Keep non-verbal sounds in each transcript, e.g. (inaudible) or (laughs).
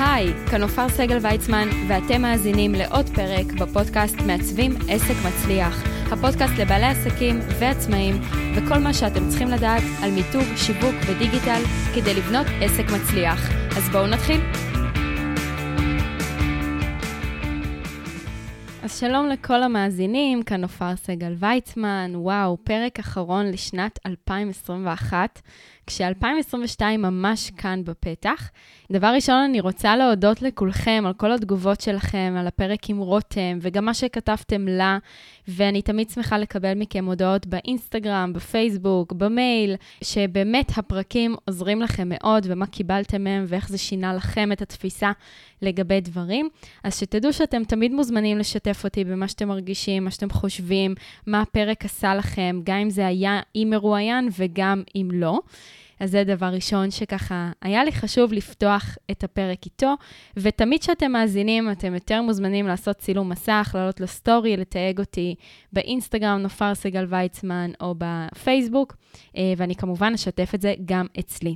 היי, כאן עופר סגל ויצמן, ואתם מאזינים לעוד פרק בפודקאסט מעצבים עסק מצליח. הפודקאסט לבעלי עסקים ועצמאים, וכל מה שאתם צריכים לדעת על מיתוג, שיווק ודיגיטל כדי לבנות עסק מצליח. אז בואו נתחיל. אז שלום לכל המאזינים, כאן עופר סגל ויצמן. וואו, פרק אחרון לשנת 2021. כש-2022 ממש כאן בפתח. דבר ראשון, אני רוצה להודות לכולכם על כל התגובות שלכם, על הפרק עם רותם, וגם מה שכתבתם לה, ואני תמיד שמחה לקבל מכם הודעות באינסטגרם, בפייסבוק, במייל, שבאמת הפרקים עוזרים לכם מאוד, ומה קיבלתם מהם, ואיך זה שינה לכם את התפיסה לגבי דברים. אז שתדעו שאתם תמיד מוזמנים לשתף אותי במה שאתם מרגישים, מה שאתם חושבים, מה הפרק עשה לכם, גם אם זה היה עם מרואיין וגם אם לא. אז זה דבר ראשון שככה היה לי חשוב לפתוח את הפרק איתו, ותמיד כשאתם מאזינים, אתם יותר מוזמנים לעשות צילום מסך, לעלות לסטורי, לתייג אותי באינסטגרם, נופר סגל ויצמן, או בפייסבוק, אה, ואני כמובן אשתף את זה גם אצלי.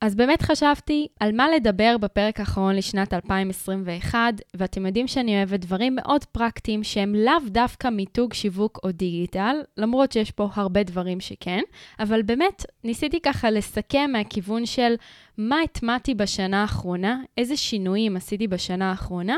אז באמת חשבתי על מה לדבר בפרק האחרון לשנת 2021, ואתם יודעים שאני אוהבת דברים מאוד פרקטיים שהם לאו דווקא מיתוג, שיווק או דיגיטל, למרות שיש פה הרבה דברים שכן, אבל באמת ניסיתי ככה לסכם מהכיוון של מה הטמעתי בשנה האחרונה, איזה שינויים עשיתי בשנה האחרונה,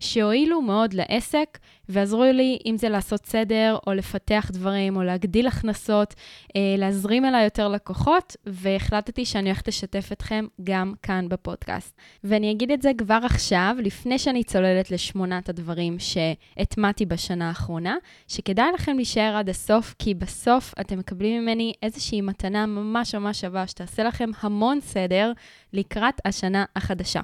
שהועילו מאוד לעסק ועזרו לי, אם זה לעשות סדר, או לפתח דברים, או להגדיל הכנסות, אה, להזרים אליי יותר לקוחות, והחלטתי שאני הולכת לשתף אתכם גם כאן בפודקאסט. ואני אגיד את זה כבר עכשיו, לפני שאני צוללת לשמונת הדברים שהטמעתי בשנה האחרונה, שכדאי לכם להישאר עד הסוף, כי בסוף אתם מקבלים ממני איזושהי מתנה ממש ממש שווה, שתעשה לכם המון סדר לקראת השנה החדשה.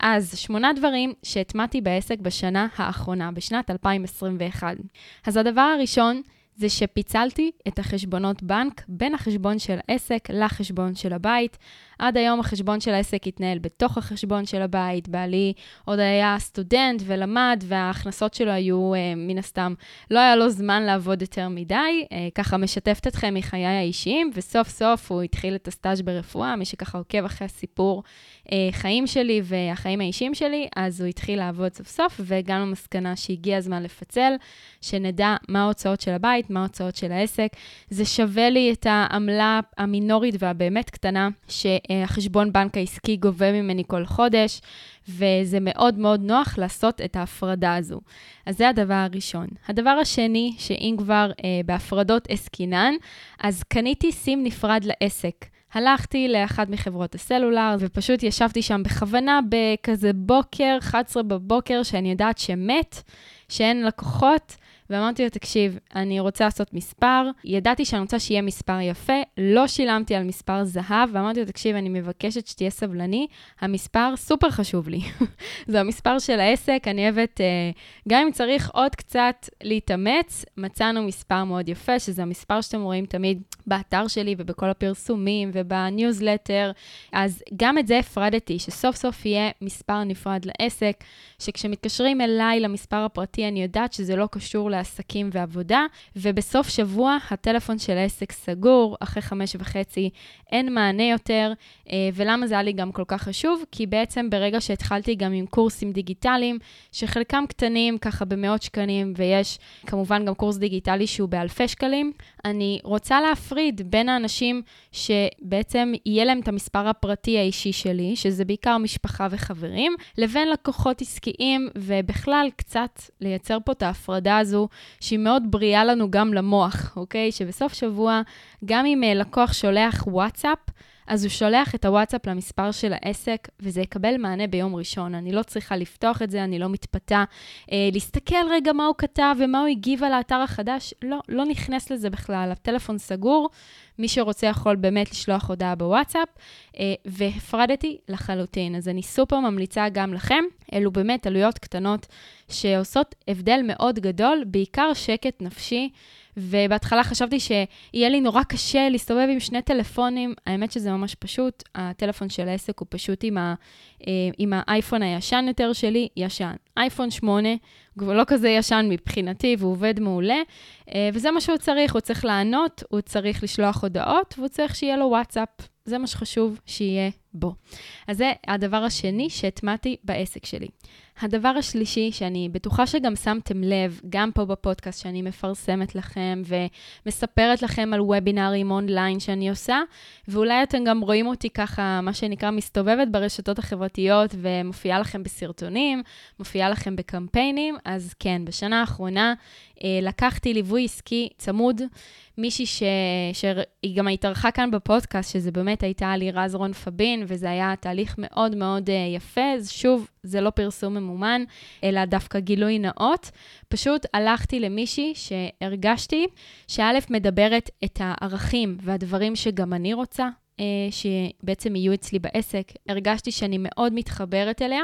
אז שמונה דברים שהטמעתי בעסק בשנה האחרונה, בשנת 2021. אז הדבר הראשון, זה שפיצלתי את החשבונות בנק בין החשבון של העסק לחשבון של הבית. עד היום החשבון של העסק התנהל בתוך החשבון של הבית, בעלי עוד היה סטודנט ולמד, וההכנסות שלו היו, אה, מן הסתם, לא היה לו זמן לעבוד יותר מדי. אה, ככה משתפת אתכם מחיי האישיים, וסוף סוף הוא התחיל את הסטאז' ברפואה, מי שככה עוקב אחרי הסיפור אה, חיים שלי והחיים האישיים שלי, אז הוא התחיל לעבוד סוף סוף, והגענו למסקנה שהגיע הזמן לפצל, שנדע מה ההוצאות של הבית, מה ההוצאות של העסק. זה שווה לי את העמלה המינורית והבאמת קטנה, ש... החשבון בנק העסקי גובה ממני כל חודש, וזה מאוד מאוד נוח לעשות את ההפרדה הזו. אז זה הדבר הראשון. הדבר השני, שאם כבר אה, בהפרדות עסקינן, אז קניתי סים נפרד לעסק. הלכתי לאחת מחברות הסלולר, ופשוט ישבתי שם בכוונה בכזה בוקר, 11 בבוקר, שאני יודעת שמת, שאין לקוחות, ואמרתי לו, תקשיב, אני רוצה לעשות מספר, ידעתי שאני רוצה שיהיה מספר יפה, לא שילמתי על מספר זהב, ואמרתי לו, תקשיב, אני מבקשת שתהיה סבלני, המספר סופר חשוב לי. (laughs) זה המספר של העסק, אני אוהבת, אה, גם אם צריך עוד קצת להתאמץ, מצאנו מספר מאוד יפה, שזה המספר שאתם רואים תמיד באתר שלי ובכל הפרסומים ובניוזלטר. אז גם את זה הפרדתי, שסוף סוף יהיה מספר נפרד לעסק, שכשמתקשרים אליי למספר הפרטי, אני יודעת שזה לא קשור לעסקים ועבודה, ובסוף שבוע הטלפון של העסק סגור, אחרי חמש וחצי אין מענה יותר, אה, ולמה זה היה לי גם כל כך חשוב? כי בעצם ברגע שהתחלתי גם עם קורסים דיגיטליים, שחלקם קטנים, ככה במאות שקלים, ויש כמובן גם קורס דיגיטלי שהוא באלפי שקלים, אני רוצה להפריד בין האנשים שבעצם יהיה להם את המספר הפרטי האישי שלי, שזה בעיקר משפחה וחברים, לבין לקוחות עסקיים, ובכלל קצת לייצר פה את ההפרדה הזו, שהיא מאוד בריאה לנו גם למוח, אוקיי? שבסוף שבוע, גם אם אה, לקוח שולח וואטסאפ, אז הוא שולח את הוואטסאפ למספר של העסק, וזה יקבל מענה ביום ראשון. אני לא צריכה לפתוח את זה, אני לא מתפתה. אה, להסתכל רגע מה הוא כתב ומה הוא הגיב על האתר החדש, לא, לא נכנס לזה בכלל. הטלפון סגור, מי שרוצה יכול באמת לשלוח הודעה בוואטסאפ, אה, והפרדתי לחלוטין. אז אני סופר ממליצה גם לכם, אלו באמת עלויות קטנות שעושות הבדל מאוד גדול, בעיקר שקט נפשי. ובהתחלה חשבתי שיהיה לי נורא קשה להסתובב עם שני טלפונים. האמת שזה ממש פשוט, הטלפון של העסק הוא פשוט עם, ה, אה, עם האייפון הישן יותר שלי, ישן. אייפון 8, כבר לא כזה ישן מבחינתי, והוא עובד מעולה, אה, וזה מה שהוא צריך, הוא צריך לענות, הוא צריך לשלוח הודעות, והוא צריך שיהיה לו וואטסאפ. זה מה שחשוב שיהיה בו. אז זה הדבר השני שהטמעתי בעסק שלי. הדבר השלישי, שאני בטוחה שגם שמתם לב, גם פה בפודקאסט שאני מפרסמת לכם ומספרת לכם על וובינארים אונליין שאני עושה, ואולי אתם גם רואים אותי ככה, מה שנקרא, מסתובבת ברשתות החברתיות ומופיעה לכם בסרטונים, מופיעה לכם בקמפיינים, אז כן, בשנה האחרונה אה, לקחתי ליווי עסקי צמוד, מישהי ש... שהיא גם התארחה כאן בפודקאסט, שזה באמת הייתה לירז רון פבין, וזה היה תהליך מאוד מאוד אה, יפה. אז שוב, זה לא פרסום ממומן, אלא דווקא גילוי נאות. פשוט הלכתי למישהי שהרגשתי שא' מדברת את הערכים והדברים שגם אני רוצה. אה, שבעצם יהיו אצלי בעסק, הרגשתי שאני מאוד מתחברת אליה,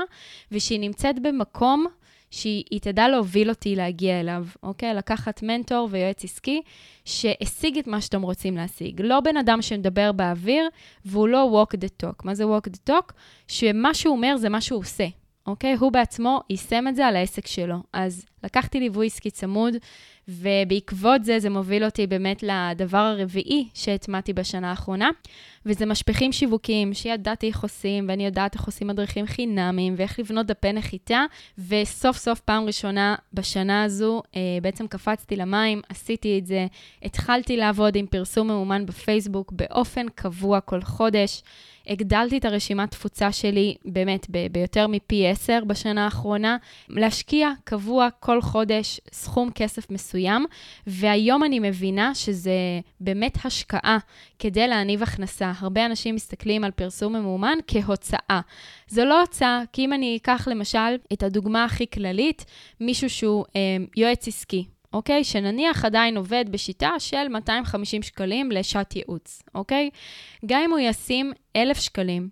ושהיא נמצאת במקום שהיא תדע להוביל אותי להגיע אליו, אוקיי? לקחת מנטור ויועץ עסקי שהשיג את מה שאתם רוצים להשיג. לא בן אדם שמדבר באוויר, והוא לא walk the talk. מה זה walk the talk? שמה שהוא אומר זה מה שהוא עושה, אוקיי? הוא בעצמו יישם את זה על העסק שלו. אז לקחתי ליווי עסקי צמוד, ובעקבות זה, זה מוביל אותי באמת לדבר הרביעי שהטמעתי בשנה האחרונה, וזה משפיכים שיווקיים, שידעתי איך עושים, ואני יודעת איך עושים מדריכים חינמיים, ואיך לבנות דפי נחיתה, וסוף סוף פעם ראשונה בשנה הזו, אה, בעצם קפצתי למים, עשיתי את זה, התחלתי לעבוד עם פרסום מאומן בפייסבוק באופן קבוע כל חודש. הגדלתי את הרשימת תפוצה שלי באמת ב- ביותר מפי 10 בשנה האחרונה, להשקיע קבוע כל חודש סכום כסף מסוים, והיום אני מבינה שזה באמת השקעה כדי להניב הכנסה. הרבה אנשים מסתכלים על פרסום ממומן כהוצאה. זו לא הוצאה, כי אם אני אקח למשל את הדוגמה הכי כללית, מישהו שהוא אה, יועץ עסקי, אוקיי? שנניח עדיין עובד בשיטה של 250 שקלים לשעת ייעוץ, אוקיי? גם אם הוא ישים 1,000 שקלים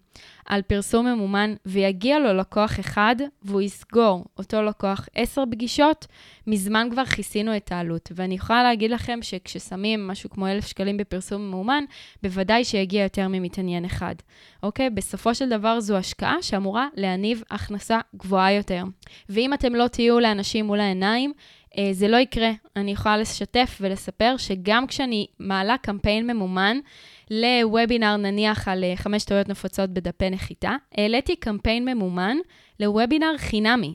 על פרסום ממומן ויגיע לו לקוח אחד והוא יסגור אותו לקוח 10 פגישות, מזמן כבר כיסינו את העלות. ואני יכולה להגיד לכם שכששמים משהו כמו 1,000 שקלים בפרסום ממומן, בוודאי שיגיע יותר ממתעניין אחד, אוקיי? בסופו של דבר זו השקעה שאמורה להניב הכנסה גבוהה יותר. ואם אתם לא תהיו לאנשים מול העיניים, זה לא יקרה. אני יכולה לשתף ולספר שגם כשאני מעלה קמפיין ממומן לוובינר, נניח על אה, חמש טעויות נפוצות בדפי נחיתה, העליתי קמפיין ממומן לוובינר חינמי.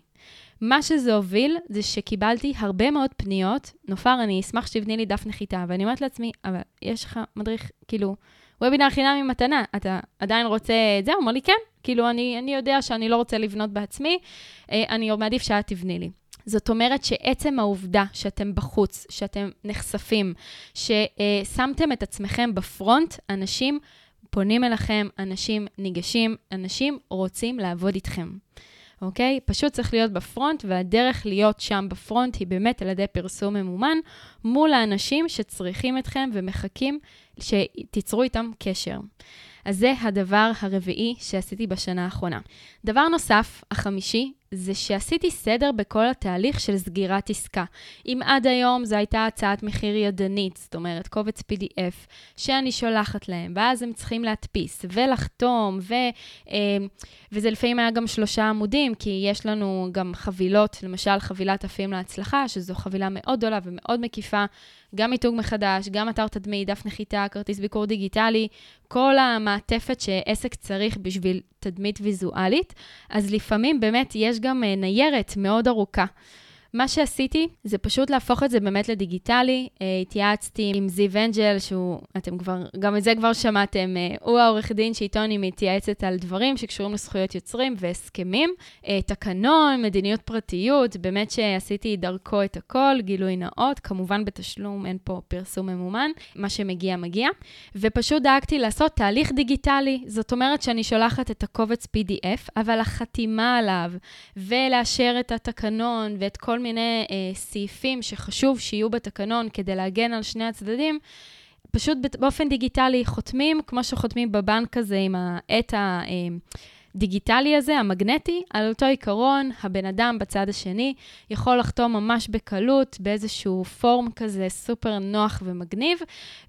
מה שזה הוביל זה שקיבלתי הרבה מאוד פניות. נופר, אני אשמח שתבני לי דף נחיתה. ואני אומרת לעצמי, אבל יש לך מדריך, כאילו, וובינר חינמי מתנה, אתה עדיין רוצה את זה? הוא אומר לי, כן. כאילו, אני, אני יודע שאני לא רוצה לבנות בעצמי, אה, אני מעדיף שאת תבני לי. זאת אומרת שעצם העובדה שאתם בחוץ, שאתם נחשפים, ששמתם את עצמכם בפרונט, אנשים פונים אליכם, אנשים ניגשים, אנשים רוצים לעבוד איתכם. אוקיי? פשוט צריך להיות בפרונט, והדרך להיות שם בפרונט היא באמת על ידי פרסום ממומן מול האנשים שצריכים אתכם ומחכים שתיצרו איתם קשר. אז זה הדבר הרביעי שעשיתי בשנה האחרונה. דבר נוסף, החמישי, זה שעשיתי סדר בכל התהליך של סגירת עסקה. אם עד היום זו הייתה הצעת מחיר ידנית, זאת אומרת קובץ PDF, שאני שולחת להם, ואז הם צריכים להדפיס ולחתום, ו, אה, וזה לפעמים היה גם שלושה עמודים, כי יש לנו גם חבילות, למשל חבילת עפים להצלחה, שזו חבילה מאוד גדולה ומאוד מקיפה. גם מיתוג מחדש, גם אתר תדמי, דף נחיתה, כרטיס ביקור דיגיטלי, כל המעטפת שעסק צריך בשביל תדמית ויזואלית. אז לפעמים באמת יש גם אה, ניירת מאוד ארוכה. מה שעשיתי זה פשוט להפוך את זה באמת לדיגיטלי. Uh, התייעצתי עם זיו אנג'ל, שהוא, אתם כבר, גם את זה כבר שמעתם, uh, הוא העורך דין שאיתו אני מתייעצת על דברים שקשורים לזכויות יוצרים והסכמים. Uh, תקנון, מדיניות פרטיות, באמת שעשיתי דרכו את הכל, גילוי נאות, כמובן בתשלום, אין פה פרסום ממומן, מה שמגיע מגיע. ופשוט דאגתי לעשות תהליך דיגיטלי, זאת אומרת שאני שולחת את הקובץ PDF, אבל החתימה עליו, ולאשר את התקנון ואת כל מיני אה, סעיפים שחשוב שיהיו בתקנון כדי להגן על שני הצדדים, פשוט באופן דיגיטלי חותמים, כמו שחותמים בבנק הזה עם העט ה... אה, הדיגיטלי הזה, המגנטי, על אותו עיקרון, הבן אדם בצד השני יכול לחתום ממש בקלות, באיזשהו פורם כזה סופר נוח ומגניב,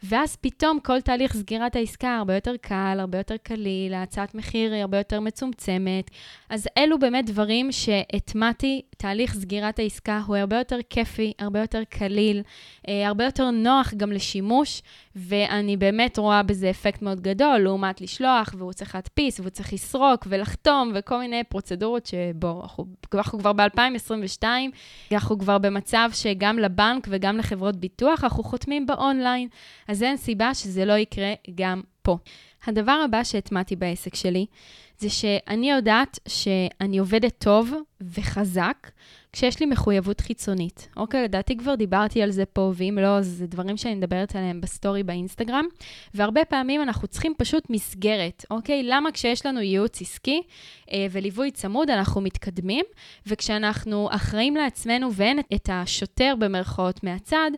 ואז פתאום כל תהליך סגירת העסקה הרבה יותר קל, הרבה יותר קליל, ההצעת מחיר היא הרבה יותר מצומצמת. אז אלו באמת דברים שהטמעתי, תהליך סגירת העסקה הוא הרבה יותר כיפי, הרבה יותר קליל, אה, הרבה יותר נוח גם לשימוש, ואני באמת רואה בזה אפקט מאוד גדול, לעומת לשלוח, והוא צריך להדפיס, והוא צריך לסרוק ולחתום, וכל מיני פרוצדורות שבו, אנחנו, אנחנו כבר ב-2022, אנחנו כבר במצב שגם לבנק וגם לחברות ביטוח, אנחנו חותמים באונליין, אז אין סיבה שזה לא יקרה גם פה. הדבר הבא שהטמעתי בעסק שלי, זה שאני יודעת שאני עובדת טוב וחזק כשיש לי מחויבות חיצונית. אוקיי, לדעתי כבר דיברתי על זה פה, ואם לא, אז זה דברים שאני מדברת עליהם בסטורי באינסטגרם. והרבה פעמים אנחנו צריכים פשוט מסגרת, אוקיי? למה כשיש לנו ייעוץ עסקי אה, וליווי צמוד, אנחנו מתקדמים, וכשאנחנו אחראים לעצמנו ואין את השוטר במרכאות מהצד,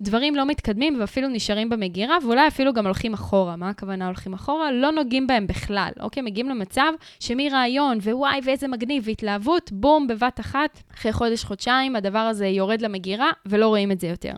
דברים לא מתקדמים ואפילו נשארים במגירה, ואולי אפילו גם הולכים אחורה. מה הכוונה הולכים אחורה? לא נוגעים בהם בכלל, אוקיי? מגיעים למצב שמרעיון, ווואי, ואיזה מגניב, והתלהבות, בום, בבת אחת, אחרי חודש-חודשיים, הדבר הזה יורד למגירה, ולא רואים את זה יותר.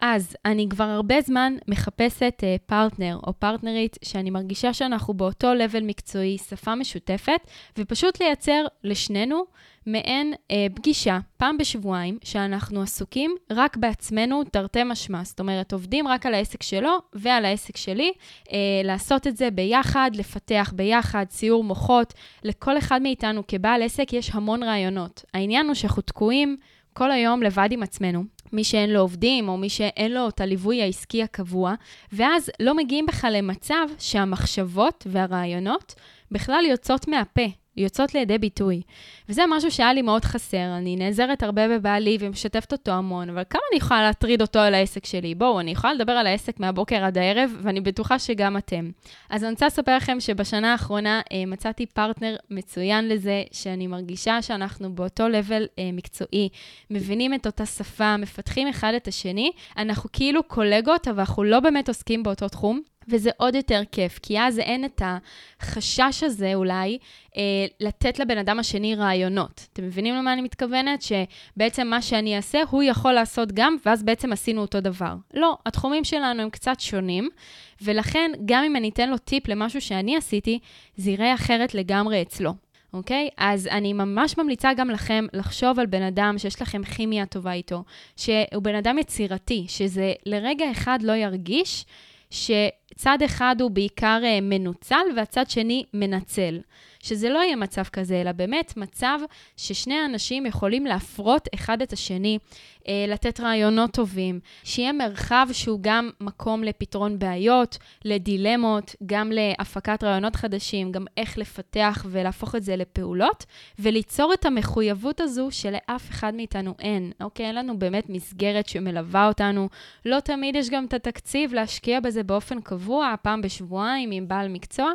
אז אני כבר הרבה זמן מחפשת uh, פרטנר או פרטנרית שאני מרגישה שאנחנו באותו לבל מקצועי, שפה משותפת, ופשוט לייצר לשנינו מעין אה, פגישה, פעם בשבועיים, שאנחנו עסוקים רק בעצמנו, תרתי משמע. זאת אומרת, עובדים רק על העסק שלו ועל העסק שלי, אה, לעשות את זה ביחד, לפתח ביחד, ציור מוחות. לכל אחד מאיתנו כבעל עסק יש המון רעיונות. העניין הוא שאנחנו תקועים כל היום לבד עם עצמנו. מי שאין לו עובדים, או מי שאין לו את הליווי העסקי הקבוע, ואז לא מגיעים בכלל למצב שהמחשבות והרעיונות בכלל יוצאות מהפה. יוצאות לידי ביטוי. וזה משהו שהיה לי מאוד חסר. אני נעזרת הרבה בבעלי ומשתפת אותו המון, אבל כמה אני יכולה להטריד אותו על העסק שלי? בואו, אני יכולה לדבר על העסק מהבוקר עד הערב, ואני בטוחה שגם אתם. אז אני רוצה לספר לכם שבשנה האחרונה אה, מצאתי פרטנר מצוין לזה, שאני מרגישה שאנחנו באותו לבל אה, מקצועי, מבינים את אותה שפה, מפתחים אחד את השני. אנחנו כאילו קולגות, אבל אנחנו לא באמת עוסקים באותו תחום. וזה עוד יותר כיף, כי אז אין את החשש הזה אולי אה, לתת לבן אדם השני רעיונות. אתם מבינים למה אני מתכוונת? שבעצם מה שאני אעשה, הוא יכול לעשות גם, ואז בעצם עשינו אותו דבר. לא, התחומים שלנו הם קצת שונים, ולכן גם אם אני אתן לו טיפ למשהו שאני עשיתי, זה יראה אחרת לגמרי אצלו. אוקיי? Okay? אז אני ממש ממליצה גם לכם לחשוב על בן אדם שיש לכם כימיה טובה איתו, שהוא בן אדם יצירתי, שזה לרגע אחד לא ירגיש שצד אחד הוא בעיקר אה, מנוצל והצד שני מנצל. שזה לא יהיה מצב כזה, אלא באמת מצב ששני האנשים יכולים להפרות אחד את השני, אה, לתת רעיונות טובים, שיהיה מרחב שהוא גם מקום לפתרון בעיות, לדילמות, גם להפקת רעיונות חדשים, גם איך לפתח ולהפוך את זה לפעולות, וליצור את המחויבות הזו שלאף אחד מאיתנו אין. אוקיי? אין לנו באמת מסגרת שמלווה אותנו. לא תמיד יש גם את התקציב להשקיע בזה באופן קבוע, פעם בשבועיים עם בעל מקצוע,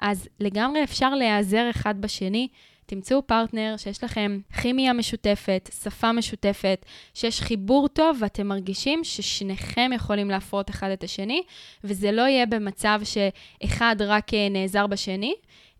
אז לגמרי אפשר להיעזר אחד בשני. תמצאו פרטנר שיש לכם כימיה משותפת, שפה משותפת, שיש חיבור טוב ואתם מרגישים ששניכם יכולים להפרות אחד את השני, וזה לא יהיה במצב שאחד רק אה, נעזר בשני,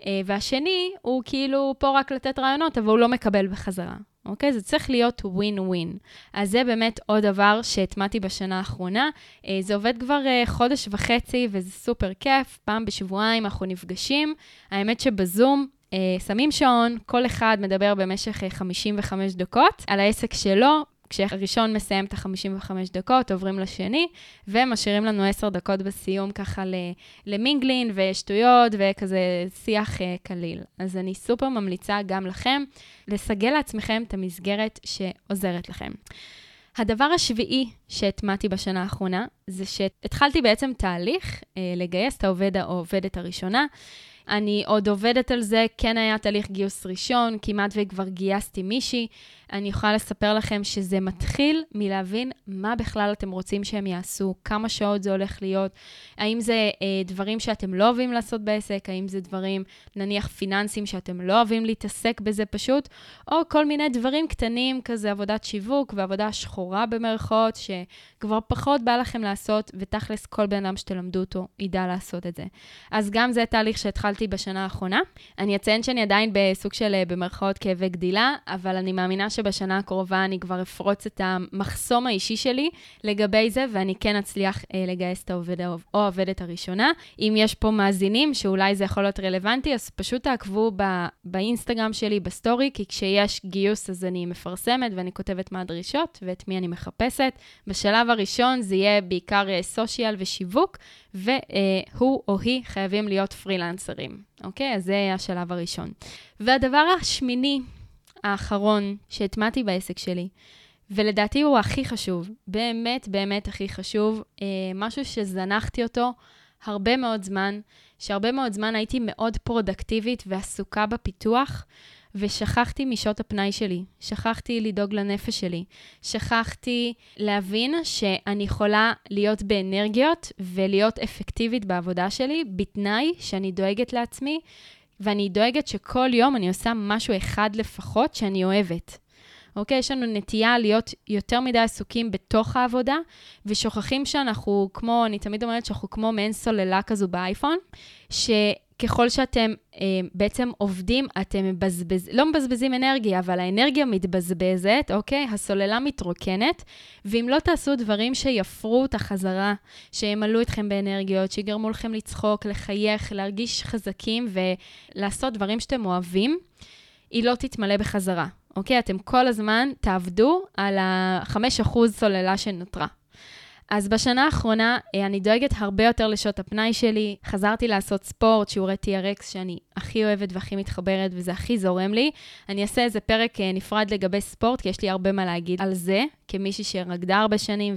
אה, והשני הוא כאילו פה רק לתת רעיונות, אבל הוא לא מקבל בחזרה. אוקיי? זה צריך להיות ווין ווין. אז זה באמת עוד דבר שהטמעתי בשנה האחרונה. אה, זה עובד כבר חודש וחצי וזה סופר כיף. פעם בשבועיים אנחנו נפגשים. האמת שבזום אה, שמים שעון, כל אחד מדבר במשך 55 אה, דקות על העסק שלו. כשהראשון מסיים את ה-55 דקות, עוברים לשני, ומשאירים לנו 10 דקות בסיום ככה למינגלין ושטויות וכזה שיח uh, קליל. אז אני סופר ממליצה גם לכם לסגל לעצמכם את המסגרת שעוזרת לכם. הדבר השביעי שהטמעתי בשנה האחרונה, זה שהתחלתי בעצם תהליך אה, לגייס את העובד או העובדת הראשונה. אני עוד עובדת על זה, כן היה תהליך גיוס ראשון, כמעט וכבר גייסתי מישהי. אני יכולה לספר לכם שזה מתחיל מלהבין מה בכלל אתם רוצים שהם יעשו, כמה שעות זה הולך להיות, האם זה אה, דברים שאתם לא אוהבים לעשות בעסק, האם זה דברים, נניח פיננסים, שאתם לא אוהבים להתעסק בזה פשוט, או כל מיני דברים קטנים, כזה עבודת שיווק ועבודה שחורה במרכאות, שכבר פחות בא לכם לעשות, ותכלס כל בן אדם שתלמדו אותו ידע לעשות את זה. אז גם זה תהליך שהתחלתי בשנה האחרונה. אני אציין שאני עדיין בסוג של, אה, במרכאות, כאבי גדילה, אבל אני מאמינה שבשנה הקרובה אני כבר אפרוץ את המחסום האישי שלי לגבי זה, ואני כן אצליח אה, לגייס את העובד או העובדת הראשונה. אם יש פה מאזינים שאולי זה יכול להיות רלוונטי, אז פשוט תעקבו ב- באינסטגרם שלי, בסטורי, כי כשיש גיוס אז אני מפרסמת ואני כותבת מה הדרישות ואת מי אני מחפשת. בשלב הראשון זה יהיה בעיקר social אה, ושיווק, והוא או היא חייבים להיות פרילנסרים, אוקיי? אז זה השלב הראשון. והדבר השמיני, האחרון, שהטמעתי בעסק שלי, ולדעתי הוא הכי חשוב, באמת באמת הכי חשוב, אה, משהו שזנחתי אותו הרבה מאוד זמן, שהרבה מאוד זמן הייתי מאוד פרודקטיבית ועסוקה בפיתוח, ושכחתי משעות הפנאי שלי, שכחתי לדאוג לנפש שלי, שכחתי להבין שאני יכולה להיות באנרגיות ולהיות אפקטיבית בעבודה שלי, בתנאי שאני דואגת לעצמי, ואני דואגת שכל יום אני עושה משהו אחד לפחות שאני אוהבת. אוקיי? יש לנו נטייה להיות יותר מדי עסוקים בתוך העבודה, ושוכחים שאנחנו כמו, אני תמיד אומרת שאנחנו כמו מעין סוללה כזו באייפון, שככל שאתם אה, בעצם עובדים, אתם מבזבז, לא מבזבזים אנרגיה, אבל האנרגיה מתבזבזת, אוקיי? הסוללה מתרוקנת, ואם לא תעשו דברים שיפרו את החזרה, שימלאו אתכם באנרגיות, שיגרמו לכם לצחוק, לחייך, להרגיש חזקים ולעשות דברים שאתם אוהבים, היא לא תתמלא בחזרה. אוקיי? אתם כל הזמן תעבדו על ה-5% סוללה שנותרה. אז בשנה האחרונה אה, אני דואגת הרבה יותר לשעות הפנאי שלי. חזרתי לעשות ספורט, שיעורי TRX שאני הכי אוהבת והכי מתחברת, וזה הכי זורם לי. אני אעשה איזה פרק אה, נפרד לגבי ספורט, כי יש לי הרבה מה להגיד על זה, כמישהי שרקדה הרבה שנים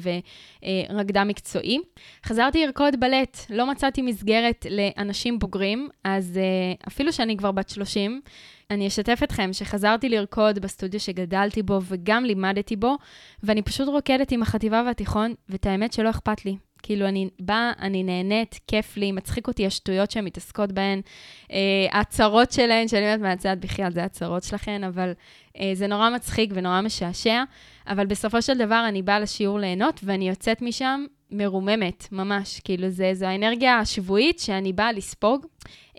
ורקדה מקצועי. חזרתי לרקוד בלט, לא מצאתי מסגרת לאנשים בוגרים, אז אה, אפילו שאני כבר בת 30, אני אשתף אתכם שחזרתי לרקוד בסטודיו שגדלתי בו וגם לימדתי בו, ואני פשוט רוקדת עם החטיבה והתיכון, ואת האמת שלא אכפת לי. כאילו, אני באה, אני נהנית, כיף לי, מצחיק אותי השטויות שהן מתעסקות בהן, אה, ההצהרות שלהן, שאני אומרת מהצד, בכלל, זה הצהרות שלכן, אבל אה, זה נורא מצחיק ונורא משעשע, אבל בסופו של דבר אני באה לשיעור ליהנות, ואני יוצאת משם מרוממת, ממש. כאילו, זה, זו האנרגיה השבועית שאני באה לספוג.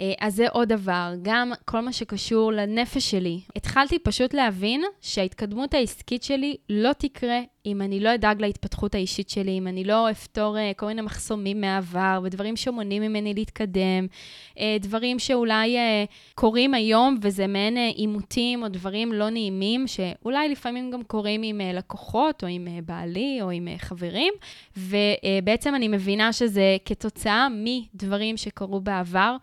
אה, אז זה עוד דבר, גם כל מה שקשור לנפש שלי. התחלתי פשוט להבין שההתקדמות העסקית שלי לא תקרה אם אני לא אדאג להתפתחות האישית שלי, אם אני לא אפתור uh, כל מיני מחסומים מהעבר ודברים שמונעים ממני להתקדם, uh, דברים שאולי קורים היום וזה מעין עימותים או דברים לא נעימים, שאולי לפעמים גם קורים עם לקוחות או עם בעלי או עם חברים, ובעצם אני מבינה שזה כתוצאה מדברים שקרו בעבר.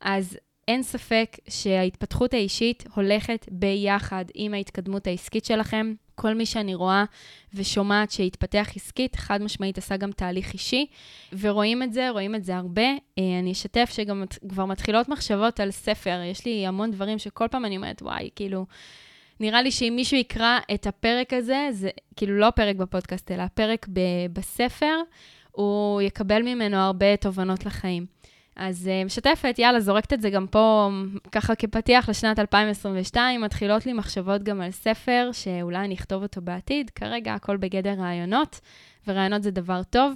אז אין ספק שההתפתחות האישית הולכת ביחד עם ההתקדמות העסקית שלכם. כל מי שאני רואה ושומעת שהתפתח עסקית, חד משמעית עשה גם תהליך אישי, ורואים את זה, רואים את זה הרבה. אה, אני אשתף שגם כבר מתחילות מחשבות על ספר, יש לי המון דברים שכל פעם אני אומרת, וואי, כאילו, נראה לי שאם מישהו יקרא את הפרק הזה, זה כאילו לא פרק בפודקאסט, אלא פרק ב- בספר, הוא יקבל ממנו הרבה תובנות לחיים. אז uh, משתפת, יאללה, זורקת את זה גם פה, ככה כפתיח לשנת 2022, מתחילות לי מחשבות גם על ספר, שאולי אני אכתוב אותו בעתיד, כרגע הכל בגדר רעיונות, ורעיונות זה דבר טוב.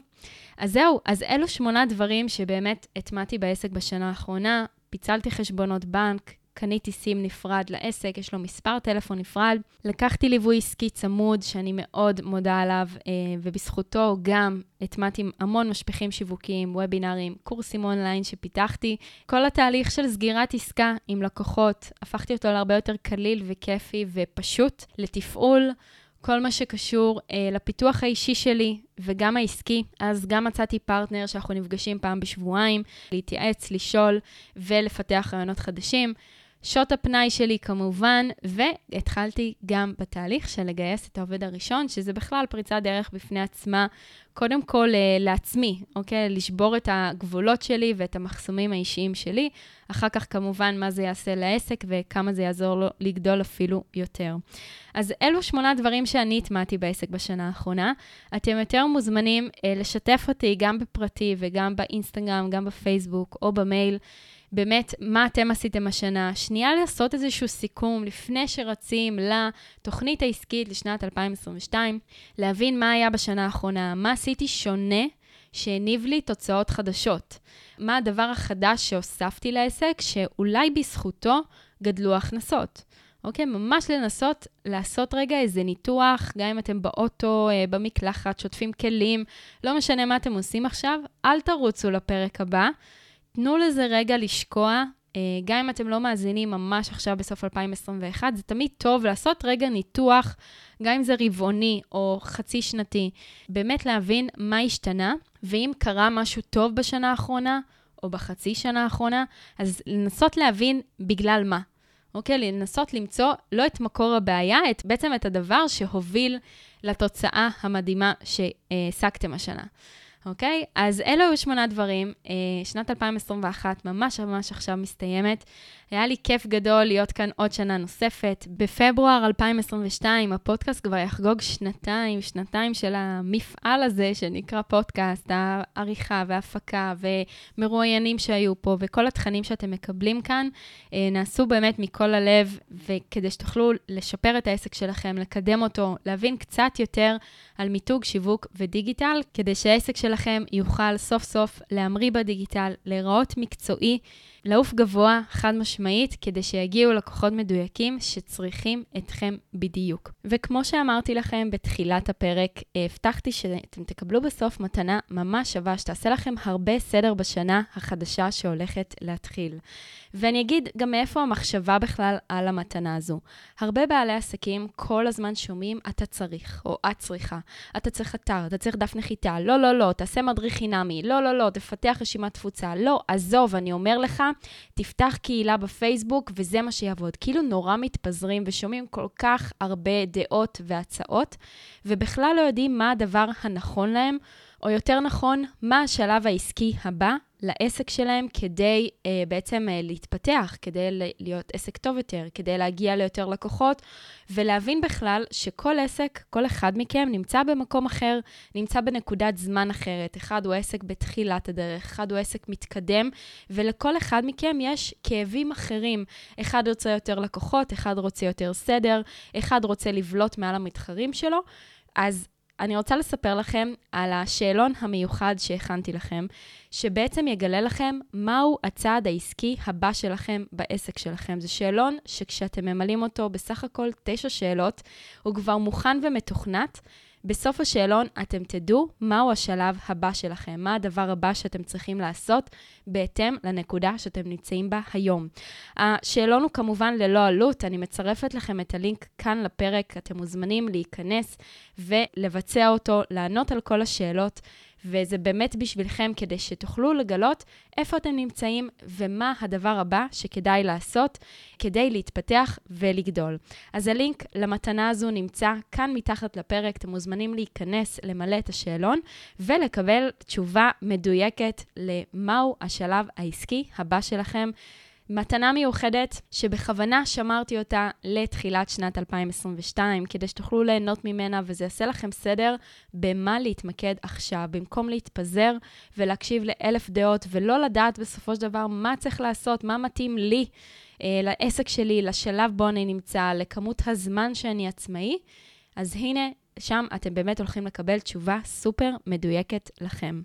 אז זהו, אז אלו שמונה דברים שבאמת הטמעתי בעסק בשנה האחרונה, פיצלתי חשבונות בנק, קניתי סים נפרד לעסק, יש לו מספר טלפון נפרד. לקחתי ליווי עסקי צמוד, שאני מאוד מודה עליו, אה, ובזכותו גם הטמעתי המון משפכים שיווקיים, וובינארים, קורסים אונליין שפיתחתי. כל התהליך של סגירת עסקה עם לקוחות, הפכתי אותו להרבה יותר קליל וכיפי ופשוט לתפעול. כל מה שקשור אה, לפיתוח האישי שלי וגם העסקי, אז גם מצאתי פרטנר שאנחנו נפגשים פעם בשבועיים, להתייעץ, לשאול ולפתח רעיונות חדשים. שעות הפנאי שלי כמובן, והתחלתי גם בתהליך של לגייס את העובד הראשון, שזה בכלל פריצת דרך בפני עצמה, קודם כל אה, לעצמי, אוקיי? לשבור את הגבולות שלי ואת המחסומים האישיים שלי. אחר כך, כמובן, מה זה יעשה לעסק וכמה זה יעזור לו לגדול אפילו יותר. אז אלו שמונה דברים שאני הטמעתי בעסק בשנה האחרונה. אתם יותר מוזמנים אה, לשתף אותי גם בפרטי וגם באינסטגרם, גם בפייסבוק או במייל. באמת, מה אתם עשיתם השנה? שנייה לעשות איזשהו סיכום לפני שרצים לתוכנית העסקית לשנת 2022, להבין מה היה בשנה האחרונה, מה עשיתי שונה שהניב לי תוצאות חדשות. מה הדבר החדש שהוספתי לעסק, שאולי בזכותו גדלו הכנסות. אוקיי? ממש לנסות לעשות רגע איזה ניתוח, גם אם אתם באוטו, אה, במקלחת, שוטפים כלים, לא משנה מה אתם עושים עכשיו, אל תרוצו לפרק הבא. תנו לזה רגע לשקוע. אה, גם אם אתם לא מאזינים ממש עכשיו בסוף 2021, זה תמיד טוב לעשות רגע ניתוח, גם אם זה רבעוני או חצי שנתי, באמת להבין מה השתנה, ואם קרה משהו טוב בשנה האחרונה או בחצי שנה האחרונה, אז לנסות להבין בגלל מה. אוקיי? לנסות למצוא לא את מקור הבעיה, את, בעצם את הדבר שהוביל לתוצאה המדהימה שהעסקתם השנה. אוקיי? אז אלו היו שמונה דברים. אה, שנת 2021 ממש ממש עכשיו מסתיימת. היה לי כיף גדול להיות כאן עוד שנה נוספת. בפברואר 2022 הפודקאסט כבר יחגוג שנתיים, שנתיים של המפעל הזה שנקרא פודקאסט, העריכה וההפקה ומרואיינים שהיו פה וכל התכנים שאתם מקבלים כאן אה, נעשו באמת מכל הלב, וכדי שתוכלו לשפר את העסק שלכם, לקדם אותו, להבין קצת יותר על מיתוג, שיווק ודיגיטל, כדי שהעסק שלכם יוכל סוף סוף להמריא בדיגיטל, להיראות מקצועי. לעוף גבוה, חד משמעית, כדי שיגיעו לקוחות מדויקים שצריכים אתכם בדיוק. וכמו שאמרתי לכם בתחילת הפרק, הבטחתי שאתם תקבלו בסוף מתנה ממש שווה, שתעשה לכם הרבה סדר בשנה החדשה שהולכת להתחיל. ואני אגיד גם מאיפה המחשבה בכלל על המתנה הזו. הרבה בעלי עסקים כל הזמן שומעים, אתה צריך, או את צריכה. אתה צריך אתר, אתה צריך דף נחיתה, לא, לא, לא, תעשה מדריך חינמי, לא, לא, לא, תפתח רשימת תפוצה, לא, עזוב, אני אומר לך, תפתח קהילה בפייסבוק וזה מה שיעבוד. כאילו נורא מתפזרים ושומעים כל כך הרבה דעות והצעות, ובכלל לא יודעים מה הדבר הנכון להם, או יותר נכון, מה השלב העסקי הבא לעסק שלהם כדי uh, בעצם uh, להתפתח, כדי להיות עסק טוב יותר, כדי להגיע ליותר לקוחות, ולהבין בכלל שכל עסק, כל אחד מכם נמצא במקום אחר, נמצא בנקודת זמן אחרת. אחד הוא עסק בתחילת הדרך, אחד הוא עסק מתקדם, ולכל אחד מכם יש כאבים אחרים. אחד רוצה יותר לקוחות, אחד רוצה יותר סדר, אחד רוצה לבלוט מעל המתחרים שלו. אז אני רוצה לספר לכם על השאלון המיוחד שהכנתי לכם, שבעצם יגלה לכם מהו הצעד העסקי הבא שלכם בעסק שלכם. זה שאלון שכשאתם ממלאים אותו בסך הכל תשע שאלות, הוא כבר מוכן ומתוכנת. בסוף השאלון אתם תדעו מהו השלב הבא שלכם, מה הדבר הבא שאתם צריכים לעשות בהתאם לנקודה שאתם נמצאים בה היום. השאלון הוא כמובן ללא עלות, אני מצרפת לכם את הלינק כאן לפרק, אתם מוזמנים להיכנס ולבצע אותו, לענות על כל השאלות. וזה באמת בשבילכם כדי שתוכלו לגלות איפה אתם נמצאים ומה הדבר הבא שכדאי לעשות כדי להתפתח ולגדול. אז הלינק למתנה הזו נמצא כאן מתחת לפרק, אתם מוזמנים להיכנס, למלא את השאלון ולקבל תשובה מדויקת למהו השלב העסקי הבא שלכם. מתנה מיוחדת שבכוונה שמרתי אותה לתחילת שנת 2022, כדי שתוכלו ליהנות ממנה וזה יעשה לכם סדר במה להתמקד עכשיו, במקום להתפזר ולהקשיב לאלף דעות ולא לדעת בסופו של דבר מה צריך לעשות, מה מתאים לי, אה, לעסק שלי, לשלב בו אני נמצא, לכמות הזמן שאני עצמאי. אז הנה, שם אתם באמת הולכים לקבל תשובה סופר מדויקת לכם.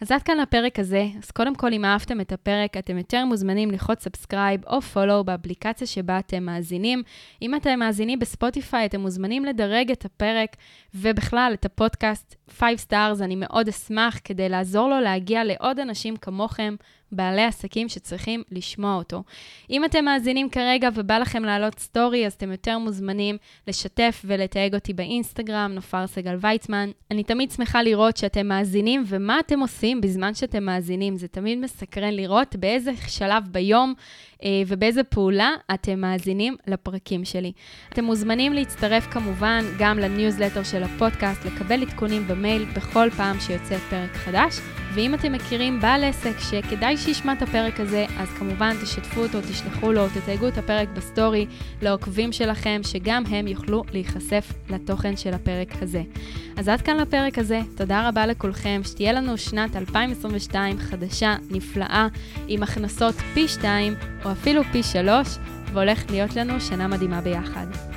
אז עד כאן הפרק הזה. אז קודם כל, אם אהבתם את הפרק, אתם יותר מוזמנים ללחוץ subscribe או follow באפליקציה שבה אתם מאזינים. אם אתם מאזינים בספוטיפיי, אתם מוזמנים לדרג את הפרק ובכלל את הפודקאסט 5 stars. אני מאוד אשמח כדי לעזור לו להגיע לעוד אנשים כמוכם. בעלי עסקים שצריכים לשמוע אותו. אם אתם מאזינים כרגע ובא לכם להעלות סטורי, אז אתם יותר מוזמנים לשתף ולתייג אותי באינסטגרם, נופר סגל ויצמן. אני תמיד שמחה לראות שאתם מאזינים ומה אתם עושים בזמן שאתם מאזינים. זה תמיד מסקרן לראות באיזה שלב ביום ובאיזה פעולה אתם מאזינים לפרקים שלי. אתם מוזמנים להצטרף כמובן גם לניוזלטר של הפודקאסט, לקבל עדכונים במייל בכל פעם שיוצא פרק חדש. ואם אתם מכירים בעל עסק שכדאי שישמע את הפרק הזה, אז כמובן תשתפו אותו, תשלחו לו, תתייגו את הפרק בסטורי לעוקבים שלכם, שגם הם יוכלו להיחשף לתוכן של הפרק הזה. אז עד כאן לפרק הזה, תודה רבה לכולכם, שתהיה לנו שנת 2022 חדשה, נפלאה, עם הכנסות פי 2 או אפילו פי 3, והולך להיות לנו שנה מדהימה ביחד.